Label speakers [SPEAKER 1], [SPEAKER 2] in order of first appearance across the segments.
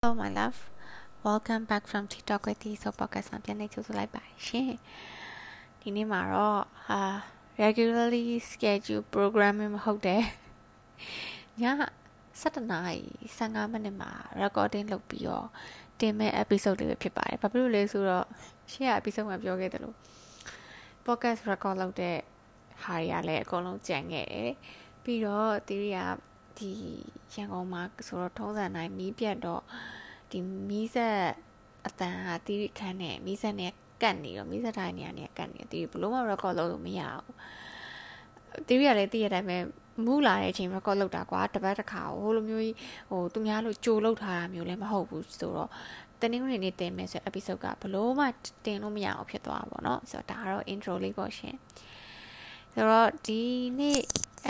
[SPEAKER 1] Hello my love welcome back from TikTok with the so podcast မှာပြန်နေကြိုဆိုလိုက်ပါရှင်ဒီနေ့မှာတော့အာ regularly schedule programming မဟုတ်တဲ့ည7နာရီ15မိနစ်မှာ recording လုပ်ပြီးတော့တင်မဲ့ episode လေးပဲဖြစ်ပါတယ်ဘာဖြစ်လို့လဲဆိုတော့ရှေ့က episode မှာပြောခဲ့တယ်လို့ podcast record လုပ်တဲ့ဟာတွေကလည်းအကုန်လုံးကြံခဲ့တယ်ပြီးတော့ theory က ဒီရန်ကုန်မှာဆိုတော့ထုံးစံတိုင်းမီးပြတ်တော့ဒီမီးဆက်အတန်ဟာတီးခန်းနဲ့မီးဆက်နဲ့ကတ်နေတော့မီးဆက်တိုင်းနေရာနဲ့ကတ်နေတီးဘလို့မှ record လုပ်လို့မရဘူးတီးရလည်းတီးရတိုင်းပဲမူးလာတဲ့အချိန် record လုပ်တာကွာတပတ်တစ်ခါဟိုလိုမျိုးကြီးဟိုသူများလိုကြိုလုပ်ထားတာမျိုးလည်းမဟုတ်ဘူးဆိုတော့တနင်္ဂနွေနေ့တင်မယ်ဆို episode ကဘလို့မှတင်လို့မရအောင်ဖြစ်သွားတာပေါ့နော်ဆိုတော့ဒါကတော့ intro လေးပေါ့ရှင်ဆိုတော့ဒီနေ့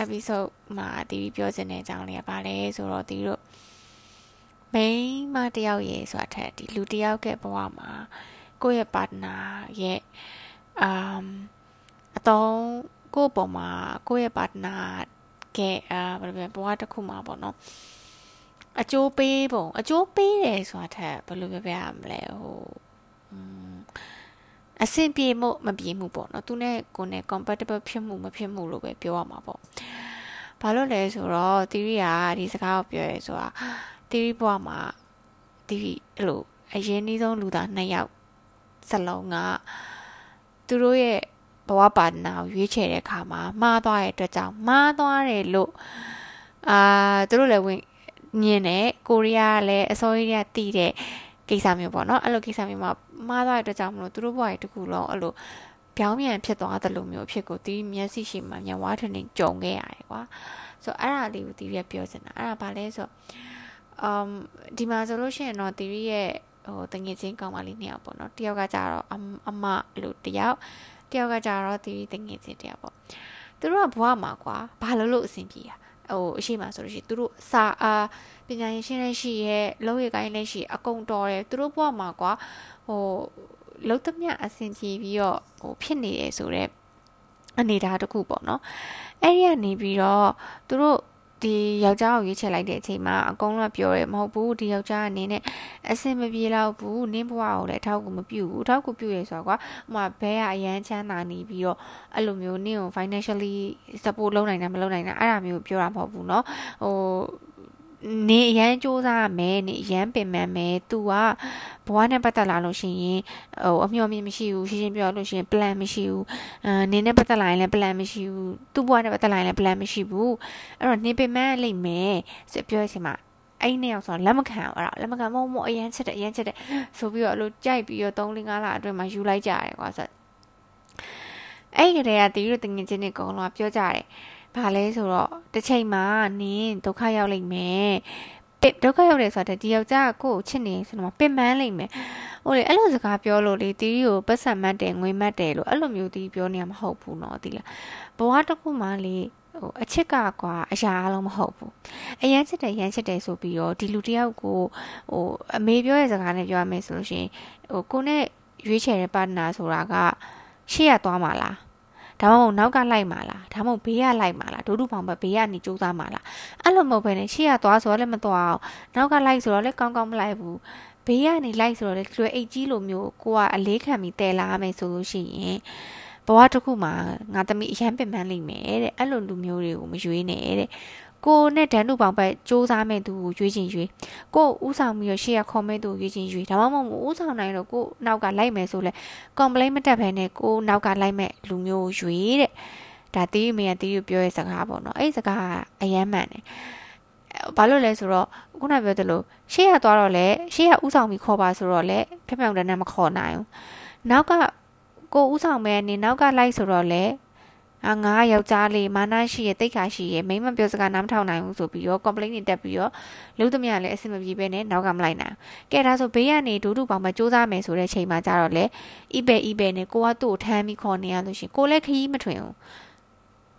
[SPEAKER 1] episode မှာတီးပြောချင်တဲ့အကြောင်းလေးကဘာလဲဆိုတော့တီးတို့ main မတယောက်ရေဆိုတာထက်ဒီလူတယောက်ကဘဝမှာကိုယ့်ရဲ့ partner ရဲ့ um အတော့ကိုယ့်ပေါ်မှာကိုယ့်ရဲ့ partner ကအာဘယ်လိုပဲဘဝတစ်ခုမှာပေါ့နော်အကျိုးပေးပုံအကျိုးပေးတယ်ဆိုတာထက်ဘယ်လိုပြောပြရမလဲဟို အဆင်ပြေမှုမပြေမှုပေါ့နော်သူနဲ့ကိုယ်နဲ့ compatible ဖြစ်မှုမဖြစ်မှုလို့ပဲပြောရမှာပေါ့ဘာလို့လဲဆိုတော့ theory ကဒီစကားကိုပြောရဲဆိုတာ theory ဘဝမှာဒီအဲ့လိုအရင်နှီးဆုံးလူသားနှစ်ယောက်စလုံးကသူတို့ရဲ့ဘဝပါတနာကိုရွေးချယ်တဲ့အခါမှာမှားသွားတဲ့အတွက်ကြောင့်မှားသွားတယ်လို့အာသူတို့လည်းဝင်ညင်တယ်ကိုရီးယားလည်းအစိုးရကတည်တဲ့ ကိစ္စမျိုးပေါ့နော်အဲ့လိုကိစ္စမျိုးမှာမှားသွားတဲ့အတွက်ကြောင့်မလို့သူတို့ဘဝရဲ့တခုလုံးအဲ့လိုပြောင်းပြန်ဖြစ်သွားတယ်လို့မျိုးဖြစ်ကိုတီးမျက်စိရှိမှညဝါထနေကြုံခဲ့ရတယ်ကွာဆိုတော့အဲ့ဒါလေးကိုတီးရပြောစင်တာအဲ့ဒါဘာလဲဆိုတော့ um ဒီမှာဆိုလို့ရှိရင်တော့ theory ရဲ့ဟိုတငယ်ချင်းကောင်မလေးနှစ်ယောက်ပေါ့နော်တယောက်ကကြတော့အမလို့တယောက်တယောက်ကကြတော့ theory တငယ်ချင်းတယောက်ပေါ့သူတို့ကဘဝမှာကွာဘာလို့လို့အဆင်ပြေတာ ဟိုအရှိမဆိုလို့ရှိရင်သူတို့စာအာပညာရေးရှင်းလည်းရှိရဲ့လုံးရကိုင်းလည်းရှိအကုန်တော်တယ်သူတို့ဘဝမှာကွာဟိုလုံးသမျှအဆင်ပြေပြီးတော့ဟိုဖြစ်နေတယ်ဆိုတော့အနေထားတစ်ခုပေါ့နော်အဲ့ဒီကနေပြီးတော့သူတို့ ဒီယောက်ျားကိုရွေးချယ်လိုက်တဲ့အချိန်မှာအကုန်လုံးပြောတယ်မဟုတ်ဘူးဒီယောက်ျားအနေနဲ့အဆင်မပြေတော့ဘူးနင်းဘဝကိုလည်းအထောက်ကူမပြုဘူးအထောက်ကူပြုရဆိုတော့ကွာဟိုမှာဘဲကအရန်ချမ်းသာနေပြီးတော့အဲ့လိုမျိုးနင်းကို financially support လုပ်နိုင်တာမလုပ်နိုင်တာအဲ့ဒါမျိုးပြောတာမဟုတ်ဘူးเนาะဟို နေအရန်စူးစမ်းရမယ်နေအရန်ပင်ပန်းမယ် तू ကဘဝနဲ့ပတ်သက်လာလို့ရှိရင်ဟိုအမျှော်မြင်မရှိဘူးရှင်းရှင်းပြောလို့ရှိရင် plan မရှိဘူးအာနေနဲ့ပတ်သက်လာရင်လည်း plan မရှိဘူးသူ့ဘဝနဲ့ပတ်သက်လာရင်လည်း plan မရှိဘူးအဲ့တော့နေပင်ပန်းလိမ့်မယ်ဆိုပြောရစီမှာအဲ့နှစ်ယောက်ဆိုလက်မခံအဲ့ဒါလက်မခံမဟုတ်မအရန်ချက်တယ်အရန်ချက်တယ်ဆိုပြီးတော့အဲ့လိုကြိုက်ပြီးတော့3 4 5လအတွင်းမှာယူလိုက်ကြတယ်ကွာဆိုအဲ့ကလေးကတီးရတငင်ချင်းတွေအကုန်လုံးပြောကြတယ် ဘာလဲဆိုတော့တစ်ချိန်မှာနင်းဒုက္ခရောက်လိမ့်မယ်ပစ်ဒုက္ခရောက်တယ်ဆိုတော့ဒီယောက်ျားကိုကိုချစ်နေဆိုတော့ပင်ပန်းလိမ့်မယ်ဟိုလေအဲ့လိုစကားပြောလို့လေတီးကိုပတ်စံမတ်တယ်ငွေမတ်တယ်လို့အဲ့လိုမျိုးတီးပြောနေမှာမဟုတ်ဘူးเนาะတီးလားဘဝတစ်ခုမှလေဟိုအချစ်ကကွာအရာအလုံးမဟုတ်ဘူးအရန်ချစ်တယ်ရန်ချစ်တယ်ဆိုပြီးတော့ဒီလူတယောက်ကိုဟိုအမေပြောတဲ့စကားနဲ့ပြောရမယ်ဆိုလို့ရှိရင်ဟိုကိုနဲ့ရွေးချယ်တဲ့ပါတနာဆိုတာကရှေ့ရသွားမှာလား ဒါမှမဟုတ်နောက်ကလိုက်မှာလားဒါမှမဟုတ်ဘေးကလိုက်မှာလားဒုဒုပေါင်ဘက်ဘေးကနေစူးစမ်းမှာလားအဲ့လိုမဟုတ်ဘဲနဲ့ရှေ့ကသွားဆိုတော့လည်းမသွားအောင်နောက်ကလိုက်ဆိုတော့လည်းကောင်းကောင်းမလိုက်ဘူးဘေးကနေလိုက်ဆိုတော့လည်းလွယ်အိတ်ကြီးလိုမျိုးကိုကအလေးခံပြီးတဲလာမယ်ဆိုလို့ရှိရင်ဘဝတစ်ခုမှာငါသမီးအရန်ပင်ပန်းလိမ့်မယ်တဲ့အဲ့လိုလူမျိုးတွေကိုမရွေးနဲ့တဲ့ ကိုနဲ့ဒန်နုပေါင်ဘက်စူးစမ်းမဲ့သူကိုရွေးချင်ရွေးကိုဥဆောင်ပြီးတော့ရှေ့ရခေါ်မဲ့သူကိုရွေးချင်ရွေးဒါမှမဟုတ်ဥဆောင်နိုင်တော့ကိုနောက်ကလိုက်မယ်ဆိုလဲ complain မတက်ဘဲနဲ့ကိုနောက်ကလိုက်မဲ့လူမျိုးကိုရွေးတဲ့ဒါတီးမေကတီးကိုပြောရဲ့စကားပေါ့နော်အဲ့ဒီစကားကအယမ်းမှန်တယ်ဘာလို့လဲဆိုတော့ခုနပြောသလိုရှေ့ရသွားတော့လေရှေ့ရဥဆောင်ပြီးခေါ်ပါဆိုတော့လေဖြောင်ဖြောင်တန်းတန်းမခေါ်နိုင်ဘူးနောက်ကကိုဥဆောင်မဲ့နေနောက်ကလိုက်ဆိုတော့လေ အာငါယောက်ျားလေးမာနရှိရဲ့တိတ်ခါရှိရဲ့မိမပြောစကားနားမထောင်နိုင်ဘူးဆိုပြီးတော့ complaint တွေတက်ပြီးတော့လုံးသမျှလည်းအဆင်မပြေပဲနဲ့နောက်ကမလိုက်နိုင်ကဲဒါဆိုဘေးကနေဒူးဒူပေါင်းမစူးစမ်းမယ်ဆိုတဲ့ချိန်မှာကြတော့လေ eBay eBay နဲ့ကိုကသူ့ကိုထမ်းပြီးခေါ်နေရလို့ရှင်ကိုလည်းခရီးမထွင်ဘူး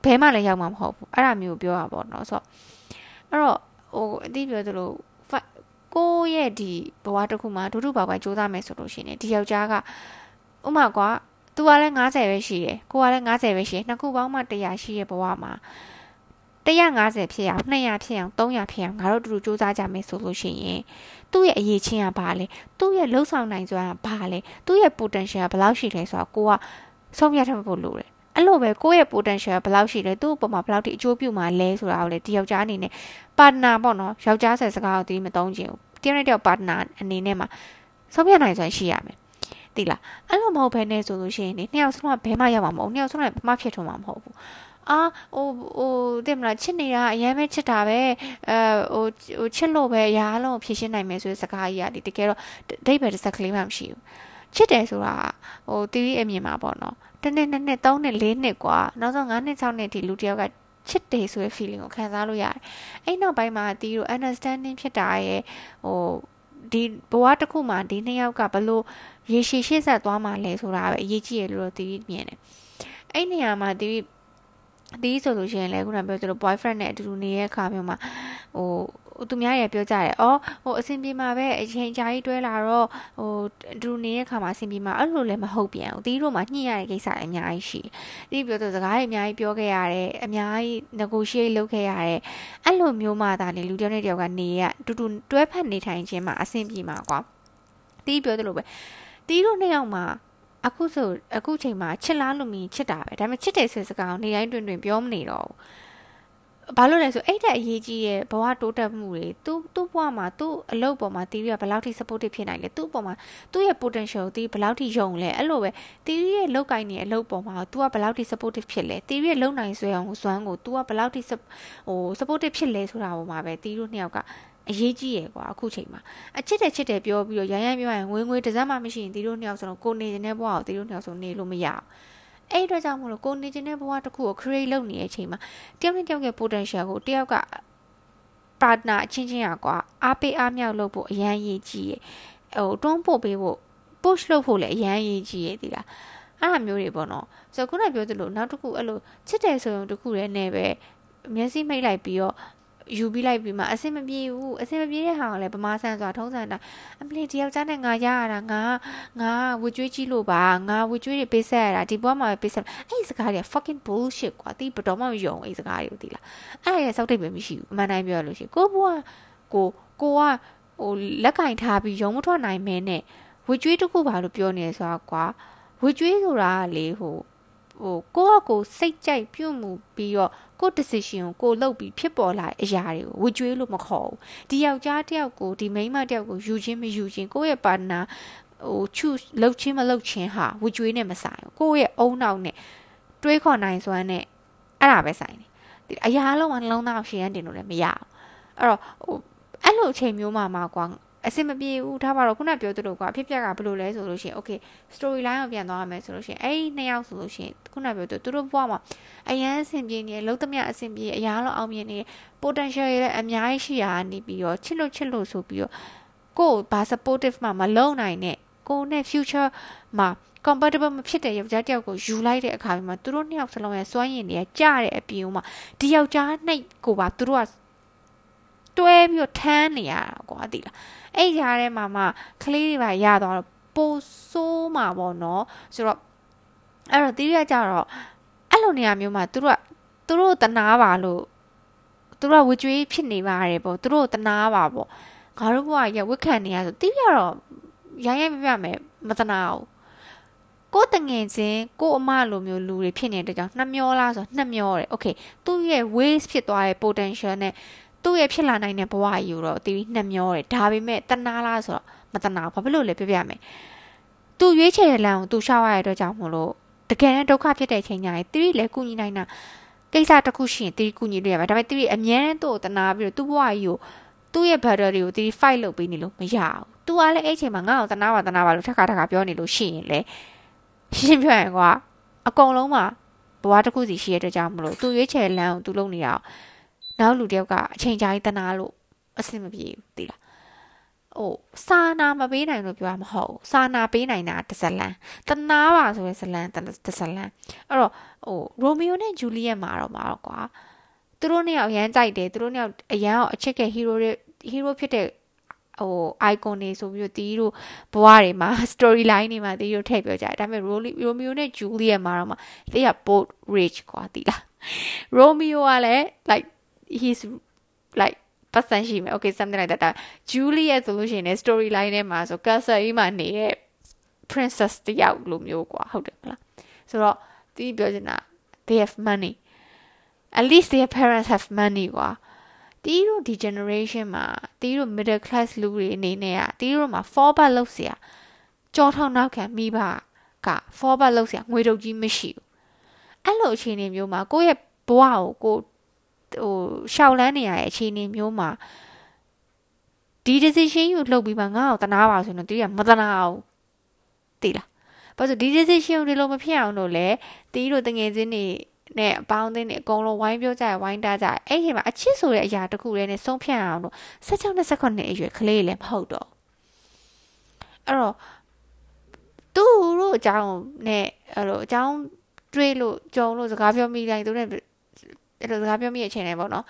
[SPEAKER 1] ဘဲမှလည်းရောက်မှာမဟုတ်ဘူးအဲ့ဒါမျိုးပြောတာပေါ့နော်ဆိုတော့အဲ့တော့ဟိုအတိပြောသလိုကိုရဲ့ဒီဘဝတစ်ခုမှာဒုဒုပေါင်းပဲစူးစမ်းမယ်ဆိုလို့ရှင်ဒီယောက်ျားကဥမာကွာ သူကလည်း90ပဲရှိတယ်ကိုကလည်း90ပဲရှိတယ်နှစ်ခုပေါင်းမှ100ရှိရဲ့ဘဝမှာတ150ဖြစ်အောင်200ဖြစ်အောင်300ဖြစ်အောင်ငါတို့တူတူစူးစမ်းကြမယ်ဆိုလို့ရှိရင်သူ့ရဲ့အရေးချင်းကဘာလဲသူ့ရဲ့လှုပ်ဆောင်နိုင်စွမ်းကဘာလဲသူ့ရဲ့ potential ကဘယ်လောက်ရှိလဲဆိုတော့ကိုကဆုံးဖြတ်ထားဖို့လိုတယ်အဲ့လိုပဲကိုယ့်ရဲ့ potential ဘယ်လောက်ရှိလဲသူ့အပေါ်မှာဘယ်လောက်ထိအကျိုးပြုမှာလဲဆိုတာကိုလေဒီယောက်ျားအနေနဲ့ partner ပေါ့နော်ယောက်ျားဆက်စကားကိုတီးမသုံးချင်ဘူးတယောက်နဲ့တယောက် partner အနေနဲ့မှာဆုံးဖြတ်နိုင်စွမ်းရှိရမယ် သိလားအဲ့လိုမဟုတ်ဘဲနဲ့ဆိုလို့ရှိရင်နှစ်ယောက်စလုံးကဘဲမှရမှာမဟုတ်နှစ်ယောက်စလုံးကဘာမှဖြစ်ထွန်းမှာမဟုတ်ဘူးအာဟိုဟိုတင်မလားချစ်နေတာအရင်ပဲချစ်တာပဲအဲဟိုဟိုချစ်လို့ပဲအရာလုံးဖြည့်ရှင်းနိုင်မယ်ဆိုတဲ့စကားကြီးကဒီတကယ်တော့ဒိတ်ပဲတစ်စက်ကလေးမှမရှိဘူးချစ်တယ်ဆိုတာဟိုတီးအမြင်မှာပေါ့နော်တစ်နှစ်နှစ်နှစ်သုံးနှစ်လေးနှစ်กว่าနောက်ဆုံး9နှစ်6နှစ်ဒီလူတယောက်ကချစ်တယ်ဆိုတဲ့ feeling ကိုခံစားလို့ရတယ်အဲ့နောက်ပိုင်းမှာတီးတို့ understanding ဖြစ်တာရဲ့ဟို ဒီဘဝတစ်ခုမှာဒီနှစ်ယောက်ကဘလို့ရေရှည်ရှေ့ဆက်သွားမှလဲဆိုတာပဲအရေးကြီးရလို့တီးမြင်တယ်အဲ့နေရာမှာတီးဒီဆိုလို့ရှိရင်လည်းခုနပြောသလို boyfriend နဲ့အတူတူနေတဲ့အခါမျိုးမှာဟို သူများရပြောကြတယ်။အော်ဟိုအဆင်ပြေမှာပဲအချိန်ကြာကြီးတွဲလာတော့ဟိုတူနေတဲ့ခါမှာအဆင်ပြေမှာအဲ့လိုလည်းမဟုတ်ပြန်ဘူး။တီးတို့မှာညှိရတဲ့ကိစ္စအများကြီးရှိ။တီးပြောတဲ့စကားတွေအများကြီးပြောခဲ့ရတယ်။အများကြီး negotiate လုပ်ခဲ့ရတယ်။အဲ့လိုမျိုးမှသာလေလူတယောက်နဲ့တယောက်ကနေရတူတူတွဲဖက်နေထိုင်ခြင်းမှာအဆင်ပြေမှာကွာ။တီးပြောသလိုပဲ။တီးတို့နှစ်ယောက်မှာအခုဆိုအခုချိန်မှာချစ်လားလို့မြင်ချစ်တာပဲဒါပေမဲ့ချစ်တယ်ဆိုတဲ့စကားကိုနေတိုင်းတွင်တွင်ပြောမနေတော့ဘူး ဘာလို့လဲဆိုအဲ့တဲ့အရေးကြီးရဲ့ဘဝတိုးတက်မှုတွေသူ့သူ့ဘဝမှာသူ့အလုပ်ပေါ်မှာတီးရဘယ်လောက်ထိ supportive ဖြစ်နိုင်လဲသူ့ပေါ်မှာသူ့ရဲ့ potential တီးဘယ်လောက်ထိယုံလဲအဲ့လိုပဲတီးရဲ့လောက်ကိုင်းနေအလုပ်ပေါ်မှာ तू ကဘယ်လောက်ထိ supportive ဖြစ်လဲတီးရဲ့လုံနိုင်ဆွဲအောင်စွမ်းကို तू ကဘယ်လောက်ထိဟို supportive ဖြစ်လဲဆိုတာပေါ်မှာပဲတီးတို့နှစ်ယောက်ကအရေးကြီးရယ်ကွာအခုချိန်မှာအချစ်တယ်ချစ်တယ်ပြောပြီးတော့ရရမ်းပြောရင်ငွေငွေတစ်စက်မှမရှိရင်ဒီလိုနှစ်ယောက်ဆိုတော့ကိုနေနေတဲ့ဘဝကိုဒီလိုနှစ်ယောက်ဆိုနေလို့မရအောင် အဲ့အတွက်ကြောင့်မလို့ကိုနေနေတဲ့ဘဝတစ်ခုကို create လုပ်နေတဲ့အချိန်မှာတယောက်နဲ့တယောက်ရဲ့ potential ကိုတယောက်က partner အချင်းချင်းอ่ะကွာအားပေးအားမြောက်လုပ်ဖို့အရန်ရေးကြီးရယ်ဟိုတွန်းပို့ပေးဖို့ push လုပ်ဖို့လည်းအရန်ရေးကြီးရယ်ဒီလားအဲ့အမျိုးတွေပေါ့နော်ဆိုတော့ခုနပြောသလိုနောက်တစ်ခုအဲ့လိုချစ်တယ်ဆိုရင်တစ်ခုတည်းနဲ့ပဲမျက်စိမိတ်လိုက်ပြီးတော့ ယူပြီးလိုက်ပြီးမှအဆင်မပြေဘူးအဆင်မပြေတဲ့ဟာကလည်းဗမာဆန်ဆိုတာထုံးစံတာအမလီတယောက်ကြားနဲ့ငါရရတာငါငါဝေကျွေးကြီးလို့ပါငါဝေကျွေးတွေပေးဆက်ရတာဒီဘွားမှာပေးဆက်အဲ့ဒီစကားတွေက fucking bullshit ကွာတီးဘတော်မှမယုံအဲ့ဒီစကားတွေကိုတီးလားအဲ့ဒါရဲ့စောက်တိတ်ပဲမရှိဘူးအမှန်တိုင်းပြောရလို့ရှိရင်ကိုဘွားကိုကိုကဟိုလက်ကင်ထားပြီးယုံမထွက်နိုင်မဲနဲ့ဝေကျွေးတစ်ခုပါလို့ပြောနေဆိုတာကွာဝေကျွေးဆိုတာကလေဟို ဟိုကိုကကိုစိတ်ကြိုက်ပြုတ်မှုပြီးတော့ကို decision ကိုကိုလုပ်ပြီးဖြစ်ပေါ်လာတဲ့အရာတွေကိုဝကြွေးလို့မခေါ်ဘူးဒီယောက်ျားတယောက်ကိုဒီမိန်းမတယောက်ကိုယူခြင်းမယူခြင်းကိုယ့်ရဲ့ partner ဟို choose လုပ်ခြင်းမလုပ်ခြင်းဟာဝကြွေးနဲ့မဆိုင်ဘူးကိုယ့်ရဲ့အုံနောက်နဲ့တွေးခေါ်နိုင်စွမ်းနဲ့အဲ့ဒါပဲဆိုင်တယ်အရာလုံးကနှလုံးသားရှင်ရန်တင်လို့လည်းမရဘူးအဲ့တော့ဟိုအဲ့လိုအချိန်မျိုးမှာမှာကွာ အဆင်မပြေဘူးထားပါတော့ခုနပြောသလိုကအဖြစ်ပြက်ကဘယ်လိုလဲဆိုလို့ရှိရင် okay story line ကိုပြန်သွားရမယ်ဆိုလို့ရှိရင်အဲ့ဒီနှစ်ယောက်ဆိုလို့ရှိရင်ခုနပြောသူတို့ဘဝမှာအရန်အဆင်ပြေနေလုံးသမျှအဆင်ပြေအရာလုံးအောင်မြင်နေ potential ရဲ့အများကြီးရှိရာနေပြီးတော့ချစ်လို့ချစ်လို့ဆိုပြီးတော့ကိုယ်ဘာ supportive မှမလုံနိုင်နဲ့ကိုနဲ့ future မှာ compatible မဖြစ်တဲ့ယောက်ျားတယောက်ကိုယူလိုက်တဲ့အခါမှာသူတို့နှစ်ယောက်စလုံးရဲ့စွမ်းရည်တွေကြတဲ့အပြင်မှာဒီယောက်ျားနှိတ်ကိုပါသူတို့က တွဲပြီးတော့ထမ်းနေရတာကွာသိလားအဲ့ကြားထဲမှာမှကလေးတွေပါရသွားတော့ပိုဆိုးမှာပေါ့နော်ဆိုတော့အဲ့တော့တိရကြတော့အဲ့လိုနေရာမျိုးမှာသူတို့ကသူတို့တနာပါလို့သူတို့ကဝကြွေးဖြစ်နေပါတယ်ပေါ့သူတို့တနာပါပေါ့ငါတို့ကရဝက်ခံနေရဆိုတိရတော့ရိုင်းရိုင်းပြပြမယ်မတနာဘူးကိုတငယ်ချင်းကိုအမလိုမျိုးလူတွေဖြစ်နေတဲ့အတွက်ကြောင့်နှမျောလားဆိုနှမျောတယ်။ Okay သူ့ရဲ့ waste ဖြစ်သွားတဲ့ potential နဲ့ သူ့ရဲ့ဖြစ်လာနိုင်တဲ့ဘဝယူတော့တီးနှမျောတယ်ဒါပေမဲ့တနာလားဆိုတော့မတနာဘာဖြစ်လို့လဲပြပြမယ်သူရွေးချယ်တဲ့လမ်းကိုသူရှောက်ရတဲ့အတွက်ကြောင့်မလို့တကယ်ဒုက္ခဖြစ်တဲ့အချိန်ညာရင်တီးလည်းကုညီနိုင်တာကိစ္စတစ်ခုရှိရင်တီးကုညီလို့ရပါဒါပေမဲ့တီးအမြဲတမ်းသူ့ကိုတနာပြီးတော့သူ့ဘဝကြီးကိုသူ့ရဲ့ battle တွေကိုတီး fight လုပ်ပေးနေလို့မရဘူး။ तू ကလည်းအဲ့ချိန်မှာငါ့ကိုတနာပါတနာပါလို့ထက်ခါထက်ခါပြောနေလို့ရှိရင်လေရှင်းပြရင်ကွာအကုန်လုံးမှာဘဝတစ်ခုစီရှိရတဲ့ကြောင့်မလို့သူရွေးချယ်လမ်းကိုသူလုပ်နေအောင် နောက်လူတယောက်ကအချိန်ကြာကြီးတနာလို့အဆင်မပြေဘူးသိလားဟိုစာနာမပေးနိုင်လို့ပြောရမဟုတ်စာနာပေးနိုင်တာတစ်ဇလန်တနာပါဆိုရဲဇလန်တစ်ဇလန်အဲ့တော့ဟိုရိုမီယိုနဲ့ဂျူလီယက်မှာတော့မှာတော့ကွာသူတို့နှစ်ယောက်အရန်ကြိုက်တယ်သူတို့နှစ်ယောက်အရန်အချစ်တဲ့ဟီးရိုတွေဟီးရိုဖြစ်တဲ့ဟို icon တွေဆိုပြီးတော့တီးတို့ဘဝတွေမှာ story line တွေမှာတီးတို့ထည့်ပြောကြတယ်ဒါပေမဲ့ Romeo နဲ့ Juliet မှာတော့မှတီးက both rich ကွာတီးလား Romeo ကလည်း like he's like ပတ်စံရှိမယ် okay something like that ဒါ Juliet ဆိုလို့ရှိရင်လည်း story line ထဲမှာဆို castle ကြီးမှာနေတဲ့ princess တယောက်လိုမျိုးกว่าဟုတ်တယ်မလားဆိုတော့ဒီပြောချင်တာ they have money at least their parents have money กว่าတီးတို့ဒီ generation မှာတီးတို့ middle class လူတွေအနေနဲ့อ่ะတီးတို့မှာ fall back လုပ်เสียကြောထောက်နောက်ခံမိဘက fall back လုပ်เสียငွေတုပ်ကြီးမရှိဘူးအဲ့လိုအခြေအနေမျိုးမှာကိုယ့်ရဲ့ဘဝကိုကို ဟိုရှောက်လန်းနေရတဲ့အခြေအနေမျိုးမှာဒီ decision ကိုလှုပ်ပြီးမှငါ့ကိုတနာပါဆိုရင်တော့တီးကမတနာဘူးသိလားဘာလို့ဒီ decision ကိုဒီလိုမဖြစ်အောင်လို့လဲတီးတို့တငယ်ချင်းတွေနဲ့အပေါင်းအသင်းတွေအကုန်လုံးဝိုင်းပြောကြရဝိုင်းတားကြအဲ့ဒီမှာအချစ်ဆိုတဲ့အရာတစ်ခုလေးနဲ့ဆုံးဖြတ်အောင်လို့16နဲ့18နှစ်အရွယ်ကလေးလည်းမဟုတ်တော့အဲ့တော့သူတို့အကြောင်းနဲ့အဲ့လိုအကြောင်းတွေးလို့ကြုံလို့စကားပြောမိတိုင်းသူနဲ့ အဲ့လိုစကားပြောမိတဲ့အချိန်တိုင်းပေါ့နော်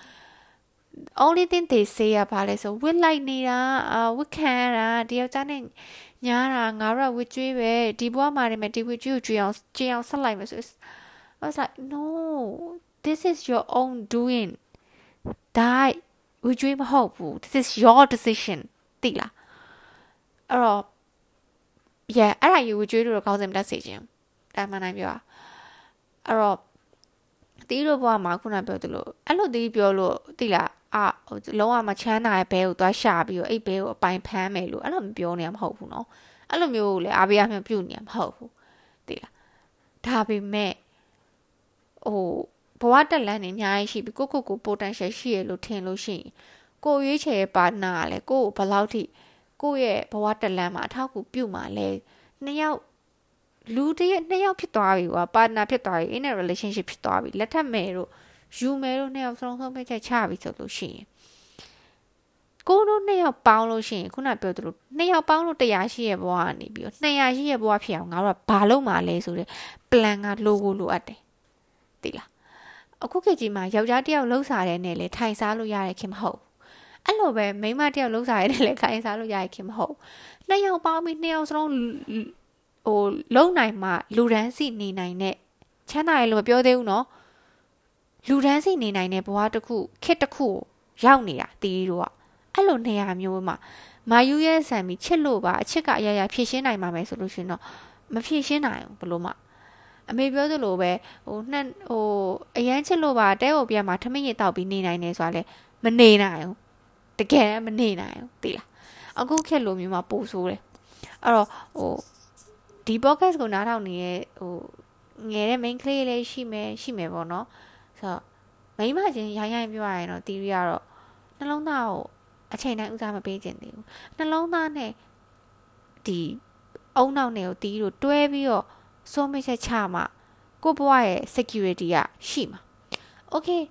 [SPEAKER 1] only thing they say ကဘာလဲဆို with like နေတာအာ with ခံရတာတယောက်ကြားနဲ့ညားတာငါတို့က with ကျွေးပဲဒီဘဝမှာနေမယ်ဒီ with ကျွေးကိုကျွေးအောင်ကျွေးအောင်ဆက်လိုက်မယ်ဆို I was like no this is your own doing ဒါ with ကျွေးမဟုတ်ဘူး this is your decision သိလားအဲ့တော့ yeah အဲ့ဒါယူ with ကျွေးလို့တော့ကောင်းစင်မတက်စေခြင်းဒါမှန်တိုင်းပြောအဲ့တော့ တီးတို့ဘဝမှာခုနပြောသလိုအဲ့လိုတီးပြောလို့တိလားအာလုံးဝမချမ်းသာတဲ့ဘဲကိုသွားရှာပြီးတော့အဲ့ဘဲကိုအပိုင်ဖမ်းမယ်လို့အဲ့လိုမပြောနေရမဟုတ်ဘူးနော်အဲ့လိုမျိုးလည်းအားပေးရမှပြုတ်နေရမဟုတ်ဘူးတိလားဒါပေမဲ့ဟိုဘဝတက်လန်းနေအများကြီးရှိပြီးကိုကိုကို potential ရှိရလို့ထင်လို့ရှိရင်ကိုရွေးချယ်ရဲ့ partner ကလည်းကိုကိုဘယ်လောက်ထိကိုရဲ့ဘဝတက်လန်းမှာအထောက်အကူပြုမှာလဲနှစ်ယောက် လူတည်းနှစ်ယောက်ဖြစ်သွားပြီကွာ partner ဖြစ်သွားပြီ in a relationship ဖြစ်သွားပြီလက်ထပ်မယ်တို့ယူမယ်တို့နှစ်ယောက်စလုံးဆုံးဖြတ်ချက်ချပြီဆိုလို့ရှိရင်ကိုတို့နှစ်ယောက်ပေါင်းလို့ရှိရင်ခုနပြောသလိုနှစ်ယောက်ပေါင်းလို့တရားရှိရဲ့ဘဝကနေပြီးတော့200ရှိရဲ့ဘဝဖြစ်အောင်ငါတို့ကဘာလုပ်မှာလဲဆိုတဲ့ plan ကလိုကိုလိုအပ်တယ်သိလားအခုခေတ်ကြီးမှာယောက်ျားတစ်ယောက်လှုပ်စားတဲ့နဲ့လေထိုင်စားလို့ရတဲ့ခင်မဟုတ်အဲ့လိုပဲမိန်းမတစ်ယောက်လှုပ်စားရတဲ့လေခိုင်စားလို့ရတဲ့ခင်မဟုတ်နှစ်ယောက်ပေါင်းပြီးနှစ်ယောက်စလုံး ဟိုလုံနိုင်မှလူရန်စီနေနိုင်တဲ့ချမ်းသာရလို့ပြောသေးဘူးနော်လူရန်စီနေနိုင်တဲ့ဘဝတစ်ခုခက်တစ်ခုရောက်နေတာတီးတို့ကအဲ့လိုနေရာမျိုးမှာမာယူရဲ့ဆံပြီးချစ်လို့ပါအချစ်ကအရာရာဖြည့်ရှင်းနိုင်မှာမယ်ဆိုလို့ရှင်တော့မဖြည့်ရှင်းနိုင်ဘူးဘလို့မှအမေပြောသလိုပဲဟိုနှက်ဟိုအရန်ချစ်လို့ပါတဲဟိုပြန်မှာထမင်းရတောက်ပြီးနေနိုင်နေဆိုတာလေမနေနိုင်ဘူးတကယ်မနေနိုင်ဘူးသိလားအခုခက်လိုမျိုးမှာပိုဆိုးတယ်အဲ့တော့ဟို ဒီ podcast ကိုနားထောင်နေတဲ့ဟိုငယ်တဲ့ main ကလေးလေးရှိမယ်ရှိမယ်ပေါ့နော်ဆိုတော့မိမချင်းရိုင်းရိုင်းပြောရရင်တော့တီရီကတော့နှလုံးသားကိုအချိန်တိုင်းဦးစားမပေးခြင်းသေးဘူးနှလုံးသားနဲ့ဒီအုံနောက်နဲ့ကိုတီးတို့တွဲပြီးတော့စိုးမိချက်ချမှကိုဘဝရဲ့ security ကရှိမှာ okay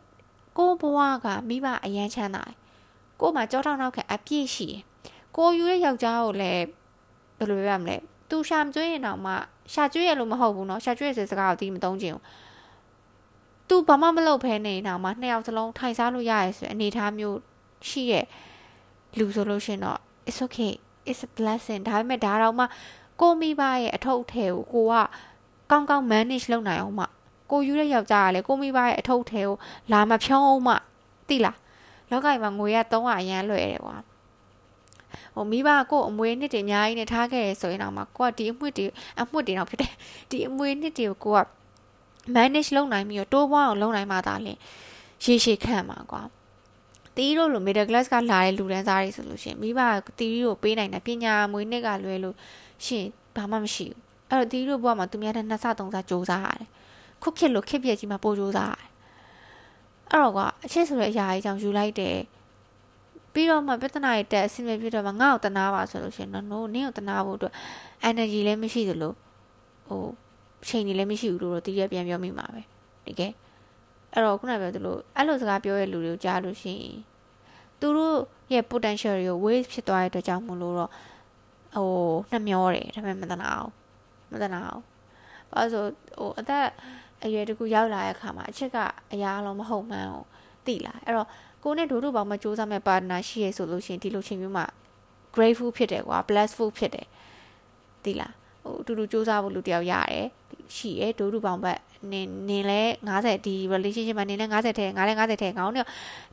[SPEAKER 1] ကိုဘဝကမိဘအရန်ချမ်းသာတယ်ကိုမှကြောထောက်နောက်ခံအပြည့်ရှိတယ်ကိုယူရဲ့ယောက်ျားကိုလည်းဘယ်လိုပြောရမလဲ သူရှာမကျွေးရင်တော့မှရှာကျွေးရလို့မဟုတ်ဘူးเนาะရှာကျွေးရစကားကိုတီးမသုံးချင်ဘူးသူဘာမှမလုပ်ဖဲနေတာမှနှစ်ယောက်စလုံးထိုင်စားလို့ရရဲဆိုအနေထားမျိုးရှိရဲ့လူဆိုလို့ရှင်တော့ it's okay it's a blessing ဒါပေမဲ့ဒါတော့မှကိုမိဘရဲ့အထုပ်ထဲကိုကိုကကောင်းကောင်း manage လုပ်နိုင်အောင်မှကိုယူတဲ့ယောက်ျားကလည်းကိုမိဘရဲ့အထုပ်ထဲကိုလာမဖြောင်းအောင်မှသိလားလောကကြီးမှာငွေရ300အရန်လွယ်တယ်ကွာ ဟိုမိဘကိုအမွေနှစ်တွေအများကြီးနဲ့ထားခဲ့ရဆိုရင်တော့မှကိုကဒီအမွေတွေအမွေတွေတော့ဖြစ်တယ်ဒီအမွေနှစ်တွေကိုကိုက manage လုပ်နိုင်ပြီးတော့တိုးပွားအောင်လုပ်နိုင်မှသာလေရေရှည်ခံမှာကွာတီးတို့လို middle class ကလာတဲ့လူတန်းစားတွေဆိုလို့ရှင်မိဘတီးတို့ပေးနိုင်တဲ့ပညာမွေးနှစ်ကလွယ်လို့ရှင်ဘာမှမရှိဘူးအဲ့တော့တီးတို့ဘဝမှာသူများတဲ့နှစ်ဆသုံးဆစူးစမ်းရတယ်ခုခေတ်လိုခေတ်ပြည့်ကြီးမှာပို့စူးစမ်းရတယ်အဲ့တော့ကအချစ်ဆိုတဲ့အရာကြီးကြောင့်ယူလိုက်တဲ့ ပြီးတော့မှပြဿနာတွေတက်အဆင်မပြေတော့မှငါ့ကိုတနာပါဆိုလို့ရှင်နော်နင်းကိုတနာဖို့အတွက် energy လည်းမရှိသလိုဟိုချိန်နေလည်းမရှိဘူးလို့တော့တည်ရပြန်ပြောမိမှာပဲတကယ်အဲ့တော့ခုနပြောသလိုအဲ့လိုစကားပြောတဲ့လူတွေကိုကြားလို့ရှိရင်သူတို့ရဲ့ potential တွေကို waste ဖြစ်သွားတဲ့အတွက်ကြောင့်မလို့တော့ဟိုနှမျောတယ်ဒါပေမဲ့မတနာအောင်မတနာအောင်ဘာလို့ဆိုဟိုအသက်အရွယ်တကူရောက်လာတဲ့အခါမှာအချစ်ကအရာအလုံးမဟုတ်မှန်းကိုသိလာအဲ့တော့ ကိုနဲ့ဒို့တို့ပေါင်းမစူးစမ်းမဲ့ partner ရှိရဲဆိုလို့ရှိရင်ဒီလိုချိန်မျိုးမှာ grateful ဖြစ်တယ်ကွာ blessful ဖြစ်တယ်သိလားဟဟိုအတူတူစူးစမ်းဖို့လူတယောက်ရတယ်ရှိရဲဒိုးတူပေါင်ဘက်နင်နင်လဲ90ဒီ relationship မှာနင်လဲ90ထဲငါလဲ90ထဲငါတို့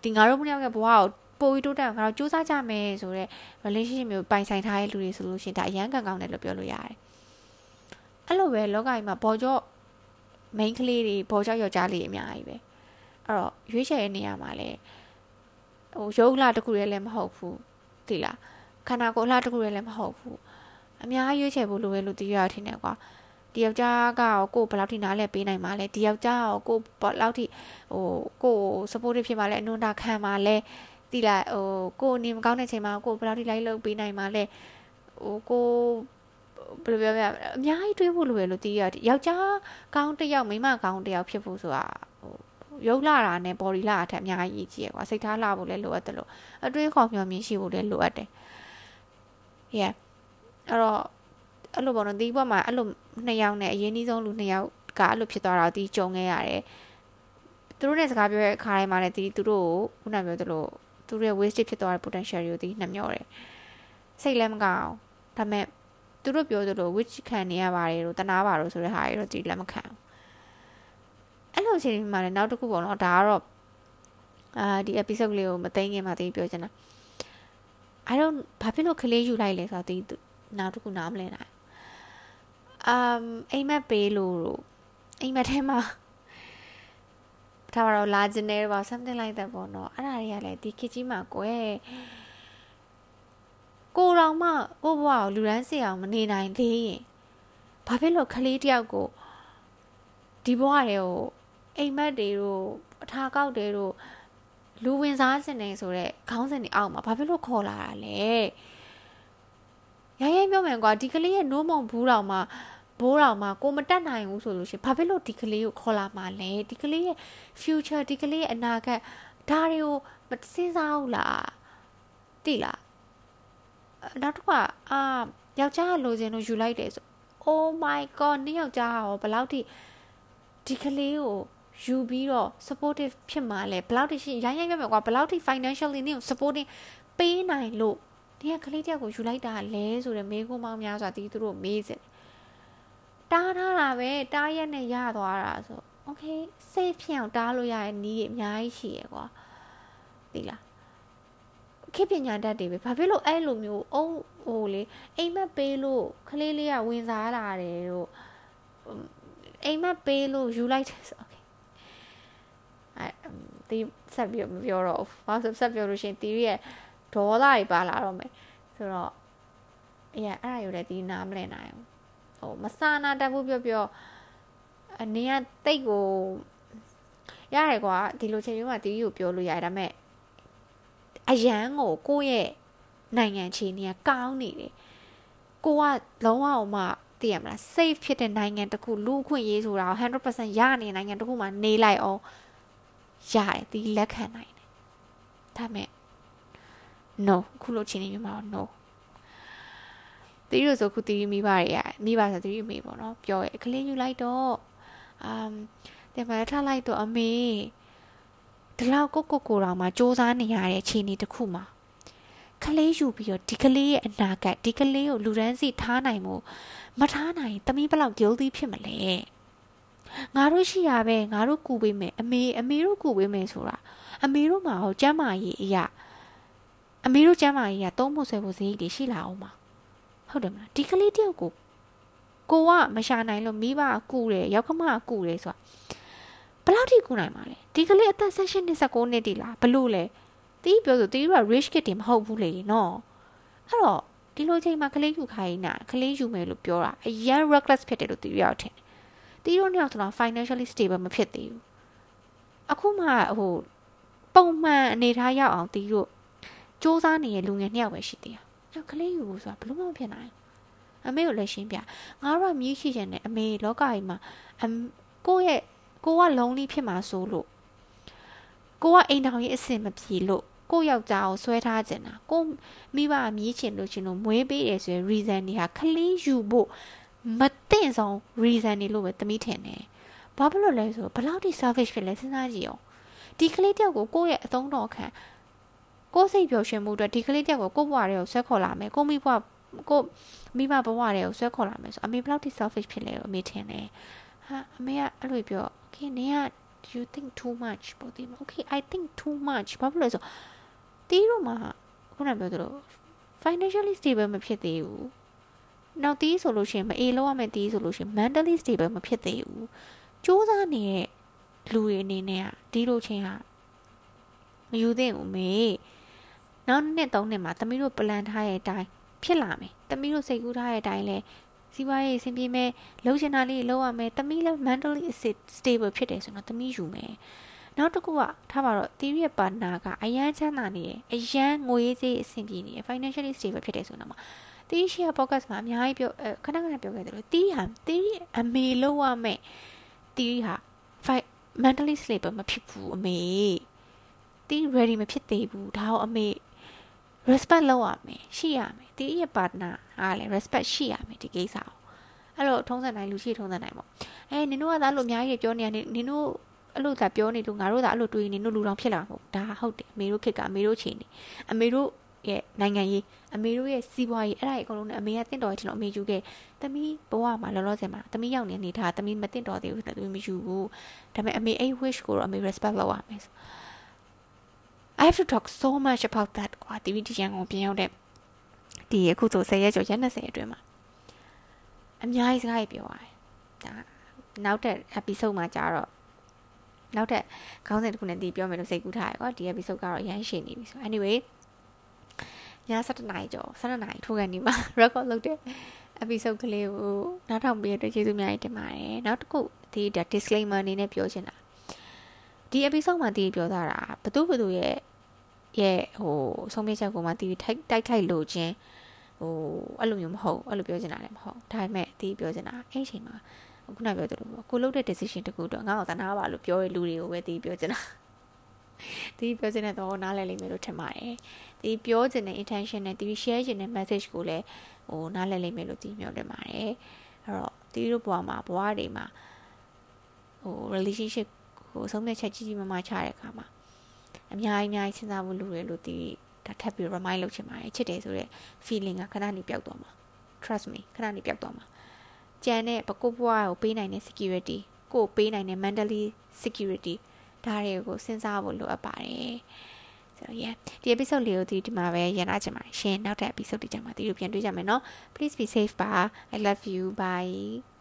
[SPEAKER 1] ဒီငါတို့မယောက်ကဘဝကိုပိုပြီးတိုးတက်အောင်ငါတို့စူးစမ်းကြမယ်ဆိုတော့ relationship မျိုးပိုင်ဆိုင်ထားတဲ့လူတွေဆိုလို့ရှိရင်ဒါအရန်ကန်ကောင်းတယ်လို့ပြောလို့ရတယ်အဲ့လိုပဲလောကကြီးမှာပေါ်ကျော့ main ကလေးတွေပေါ်ကျော့ယောက်ျားလေးအများကြီးပဲအဲ့တော့ရွေးချယ်တဲ့နေရာမှာလဲ ဟိုရုပ်လှတစ်ခုတည်းလည်းမဟုတ်ဘူးသိလားခန္ဓာကိုယ်လှတစ်ခုတည်းလည်းမဟုတ်ဘူးအများကြီးရွေးချယ်ဖို့လိုပဲလို့သိရထင်တယ်ကွာဒီယောက်ျားကကိုဘယ်လောက်ထိနားလဲပေးနိုင်မှာလဲဒီယောက်ျားကိုကိုဘယ်လောက်ထိဟိုကို supportive ဖြစ်မှာလဲအနုနာခံမှာလဲတိလိုက်ဟိုကိုနေမကောင်းတဲ့ချိန်မှာကိုဘယ်လောက်ထိလိုက်လုပ်ပေးနိုင်မှာလဲဟိုကိုဘယ်လိုပြောပြအများကြီးတွေးဖို့လိုရလို့တီးရယောက်ျားကောင်းတစ်ယောက်မိန်းမကောင်းတစ်ယောက်ဖြစ်ဖို့ဆိုတာဟို ရုပ်လာတာနဲ့ body လာတာထက်အများကြီးကြီးရယ်ကွာစိတ်ထားလာဖို့လည်းလိုအပ်တယ်လို့အတွေးခေါ်မျှော်မြင်ရှိဖို့လည်းလိုအပ်တယ် yeah အဲ့တော့အဲ့လိုပေါ့နော်ဒီဘက်မှာအဲ့လိုနှစ်ယောက်နဲ့အရင်ကြီးဆုံးလူနှစ်ယောက်ကအဲ့လိုဖြစ်သွားတာဒီကြုံခဲ့ရတယ်သူတို့နဲ့စကားပြောတဲ့အခါတိုင်းမှာလည်းဒီသူတို့ကိုခုနပြောသလိုသူတို့ရဲ့ waste ဖြစ်သွားတဲ့ potential တွေကိုဒီနှမျောတယ်စိတ်လည်းမကောင်းဒါပေမဲ့သူတို့ပြောသလို which ခံနေရပါတယ်လို့တနာပါလို့ဆိုတဲ့ဟာတွေတော့ဒီလက်မခံ အဲ့လိုအချိန်မှာလည်းနောက်တစ်ခုပေါ့နော်ဒါကတော့အာဒီ episode လေးကိုမသိငင်မှာသိပြောချင်တာ I don't ဘာဖြစ်လို့ကလေးယူလိုက်လဲဆိုတော့ဒီနောက်တစ်ခုနားမလည်နိုင် um အိမ်မက်ပေးလို့အိမ်မက်ထဲမှာထားပါတော့လာခြင်းနေပါ something like that ပေါ့နော်အဲ့ဒါတွေကလည်းဒီခေတ်ကြီးမှာကိုယ်ကိုတော်မှကိုဘွားကိုလူရန်စီအောင်မနေနိုင်သေးရင်ဘာဖြစ်လို့ကလေးတယောက်ကိုဒီဘွားတွေကို အိမ်မက်တွေတို့အထာကောက်တွေတို့လူဝင်စားစင်နေဆိုတဲ့ခေါင်းစဉ်တွေအောက်မှာဘာဖြစ်လို့ခေါ်လာတာလဲရိုင်းရိုင်းပြောမယ်ကွာဒီကလေးရဲ့နိုးမုံဘူးတော်မှာဘိုးတော်မှာကိုမတက်နိုင်ဘူးဆိုလို့ရှင်ဘာဖြစ်လို့ဒီကလေးကိုခေါ်လာမှာလဲဒီကလေးရဲ့ future ဒီကလေးရဲ့အနာဂတ်ဒါတွေကိုမစဉ်းစားဘူးလားတိလားနောက်တစ်ခါအာယောက်ျားလိုချင်လို့ယူလိုက်တယ်ဆို oh my god နေ့ယောက်ျားရောဘယ်လောက်ထိဒီကလေးကို ယူပြီးတော့ supportive ဖြစ်မှာလဲဘယ်လောက်ထိရှိရိုင်းရိုင်းပြမယ်ကွာဘယ်လောက်ထိ financially နေကို supporting ပေးနိုင်လို့ဒီကကလေးတယောက်ကိုယူလိုက်တာလဲဆိုတဲ့မေးခွန်းပေါင်းများစွာတီးသူတို့မေးစင်တားထားတာပဲတားရက်နဲ့ရသွားတာဆို okay safe ဖြစ်အောင်တားလို့ရတဲ့နည်းအများကြီးရှိရယ်ကွာသိလားခေပညာတတ်တွေပဲဘာဖြစ်လို့အဲ့လိုမျိုးအုံးဟိုလေအိမ်မက်ပေးလို့ကလေးလေးကဝင်စားလာတယ်တို့အိမ်မက်ပေးလို့ယူလိုက်တယ်ဆို okay အဲဒီဆက်ပြီးမပြောတော့ဘူးဘာလို့ဆက်ပြောလို့ရှိရင် theory ရဲ့ဒေါသတွေပါလာတော့မယ်ဆိုတော့အေးအဲ့ဒါယူလည်းဒီနားမလည်နိုင်ဘူးဟိုမဆာနာတတ်ဘူးပြောပြောအနေကတိတ်ကိုရတယ်ကွာဒီလိုချိန်မျိုးမှာတီးကိုပြောလို့ရတယ်ဒါပေမဲ့အရန်ကိုကိုယ့်ရဲ့နိုင်ငံခြေနေကကောင်းနေတယ်ကိုကလုံးဝမှသိရမလား safe ဖြစ်တဲ့နိုင်ငံတစ်ခုလူအခွင့်ရေးဆိုတာ100%ရနေနိုင်ငံတစ်ခုမှာနေလိုက်အောင် ရတယ်ဒီလက်ခံနိုင်တယ်ဒါပေမဲ့ no ခုလိုချင်းနေမျိုးမှာ no တီးရဆိုခုတီးမိဘတွေကမိဘဆိုတီးမိပေါ့နော်ပြောရဲကလေးယူလိုက်တော့အမ်တယ်မထားလိုက်တော့အမေဒီလောက်ကိုကိုကိုတော်မှာစူးစမ်းနေရတဲ့အခြေအနေတစ်ခုမှာကလေးယူပြီးတော့ဒီကလေးရဲ့အနာဂတ်ဒီကလေးကိုလူရန်စီထားနိုင်မှုမထားနိုင်တမီးဘလောက် guilty ဖြစ်မလဲ ငါတို့ရှိရပဲငါတို့ကူပေးမယ်အမေအမေတို့ကူပေးမယ်ဆိုတာအမေတို့မှာဟောကျမ်းမာရေးအရာအမေတို့ကျမ်းမာရေးကသုံးဖို့ဆွဲဖို့ဈေးတွေရှိလာအောင်ပါဟုတ်တယ်မလားဒီကလေးတယောက်ကိုကိုကမရှာနိုင်လို့မိဘကကူတယ်ရောက်ခမကကူတယ်ဆိုတာဘယ်လောက်ထိကူနိုင်မှာလဲဒီကလေးအသက်16နှစ်19နှစ်တည်းလားဘလို့လဲတီးပြောဆိုတီးက rich kid တွေမဟုတ်ဘူးလေနော်အဲ့တော့ဒီလိုချိန်မှာကလေးယူခိုင်းတာကလေးယူမယ်လို့ပြောတာအရန် reckless ဖြစ်တယ်လို့တီးရောက်ထင် တီးတို့နှစ်ယောက်ဆိုတော့ financially stable မဖြစ်သေးဘူးအခုမှဟိုပုံမှန်အနေထားရောက်အောင်တီးတို့စူးစမ်းနေတဲ့လူငယ်နှစ်ယောက်ပဲရှိသေးတယ်အဲ့ကလေးယူဖို့ဆိုတာဘလို့မှမဖြစ်နိုင်အမေကိုလည်းရှင်းပြငါတို့ကမြည်ရှိချင်တယ်အမေလောကကြီးမှာကိုယ့်ရဲ့ကိုက lonely ဖြစ်မှာဆိုလို့ကိုကအိမ်ထောင်ရေးအဆင်မပြေလို့ကိုယောက်ျားကိုဆွဲထားကျင်တာကိုမိဘမြည်ချင်လို့ရှင်လို့မွေးပေးတယ်ဆိုရင် reason တွေဟာခလီးယူဖို့ မသိမ့်ဆုံး reason တွေလို့ပဲသမီးထင်တယ်ဘာဖြစ်လို့လဲဆိုဘလောက်ထိ selfish ဖြစ်လဲစဉ်းစားကြည့်အောင်ဒီကလေးတယောက်ကိုကိုယ့်ရဲ့အသုံးတော်ခံကိုယ်စိတ်ပျော်ရွှင်မှုအတွက်ဒီကလေးတယောက်ကိုကိုယ့်ဘဝတွေကိုဆွဲခေါ်လာမယ်ကိုမိဘကိုမိမဘဝတွေကိုဆွဲခေါ်လာမယ်ဆိုအမေဘယ်လောက်ထိ selfish ဖြစ်လဲလို့အမေထင်တယ်ဟာအမေကအဲ့လိုပြော okay နင်က you think too much ပေါ့ဒီမှာ okay i think too much ဘာဖြစ်လဲဆိုတီးတို့မှာခုနပြောသလို financially stable မဖြစ်သေးဘူး နောက်တီးဆိုလို့ရှိရင်မအေးလောက်ရမယ်တီးဆိုလို့ရှိရင် mentally stable မဖြစ်သေးဘူးစူးစမ်းနေတဲ့လူတွေအနေနဲ့ကဒီလိုချင်းဟာမယူသင့်ဘူးမေနောက်နှစ်သုံးနှစ်မှာသမီးတို့ plan ထားရဲ့အတိုင်းဖြစ်လာမယ်သမီးတို့စိတ်ကူးထားတဲ့အတိုင်းလဲစီးပွားရေးအဆင်ပြေမယ်လှုပ်ရှင်တာလေးလှုပ်ရမယ်သမီးလည်း mentally stable ဖြစ်တယ်ဆိုတော့သမီးယူမယ်နောက်တစ်ခုကထားပါတော့ theory ရဲ့ partner ကအရန်ချမ်းသာနေတယ်အရန်ငွေကြေးအဆင်ပြေနေတယ် financially stable ဖြစ်တယ်ဆိုတော့မှာ တီးရှီယာ podcast မှာအများကြီးပြောခဏခဏပြောခဲ့တယ်လို့တီးဟာတီးအမေလို့ရမယ်တီးဟာ mentally stable မဖြစ်ဘူးအမေတီး ready မဖြစ်သေးဘူးဒါတော့အမေ respect လုပ်ရမယ်ရှိရမယ်တီးရဲ့ partner ဟာလည်း respect ရှိရမယ်ဒီကိစ္စကိုအဲ့လိုထုံးစံတိုင်းလူရှိထုံးစံတိုင်းပေါ့အဲနင်တို့ကသားလို့အများကြီးပြောနေရနင်တို့အဲ့လိုသာပြောနေလို့ငါတို့သာအဲ့လိုတွေးနေတို့လူတော်ဖြစ်လာမှာမဟုတ်ဒါဟုတ်တယ်အမေတို့ခက်ကအမေတို့ချိန်နေအမေတို့ ရဲ့နိုင်ငံရေးအမေတို့ရဲ့စီးပွားရေးအဲ့ဒါကြီးအကုန်လုံးနဲ့အမေကတင့်တော်တယ်လို့အမေယူခဲ့တမီးဘဝမှာလောလောဆယ်မှာတမီးရောက်နေနေထားတမီးမတင့်တော်သေးဘူးတမီးမယူဘူးဒါပေမဲ့အမေအဲ့ wish ကိုတော့အမေ respect လုပ်ရမယ် I have to talk so much about that ကွာ TV ဒီရန်ကုန်ပြင်ရောက်တဲ့ဒီအခုဆို10ရက်ကျော်ရက်20အတွင်းမှာအများကြီးစကားပြောရတယ်ဒါနောက်တဲ့ episode မှာကြာတော့နောက်ထပ်ခေါင်းစဉ်တစ်ခုနဲ့ဒီပြောမယ်လို့စိတ်ကူးထားရကွာဒီ episode ကတော့ရမ်းရှည်နေပြီဆို anyway ည7:00နာရီကျော်7:00နာရီထိုးကန်ဒီမှာ record လုပ်တဲ့ episode ကလေးကိုနောက်ထောင်ပေးရတဲ့ကျေးဇူးများကြီးတင်ပါတယ်နောက်တစ်ခုဒီ disclaimer အနေနဲ့ပြောချင်တာဒီ episode မှာဒီပြောထားတာဘသူဘသူရဲ့ရဲ့ဟိုဆုံးဖြတ်ချက်ကိုမှဒီထိုက်တိုက်ခိုက်လို့ချင်းဟိုအဲ့လိုမျိုးမဟုတ်အဲ့လိုပြောချင်တာလည်းမဟုတ်ဒါပေမဲ့ဒီပြောချင်တာအဲ့အချိန်မှာခုနပြောသလိုပေါ့ကိုလုပ်တဲ့ decision တခုတော့ငါ့ကိုသနာပါလို့ပြောရလူတွေကိုပဲဒီပြောချင်တာ ဒီပြောချင်တဲ့တော့နားလည်လိမ့်မယ်လို့ထင်ပါတယ်ဒီပြောချင်တဲ့ intention နဲ့ဒီ share ချင်တဲ့ message ကိုလည်းဟိုနားလည်လိမ့်မယ်လို့ဒီမျှော်လင့်ပါတယ်အဲ့တော့ဒီလိုဘဝမှာဘဝတွေမှာဟို relationship ကိုအဆုံးဖြတ်ချက်ကြီးကြီးမားမားချတဲ့အခါမှာအများကြီးအများကြီးစဉ်းစားဖို့လိုတယ်လို့ဒီဒါထပ်ပြီး remind လုပ်ချင်ပါတယ်ချစ်တယ်ဆိုတဲ့ feeling ကခဏနေပျောက်သွားမှာ trust me ခဏနေပျောက်သွားမှာကြံတဲ့ပကုတ်ဘွားကိုပေးနိုင်တဲ့ security ကိုပေးနိုင်တဲ့ mentally security ဒါတွေကိုစဉ်းစားဖို့လိုအပ်ပါတယ်ဆိုတော့ yeah ဒီ episode လေးကိုဒီဒီမှာပဲရန်နာချင်ပါတယ်ရှင်နောက်ထပ် episode တွေကြမှာဒီလိုပြန်တွေ့ကြမယ်เนาะ please be safe ပါ i love you bye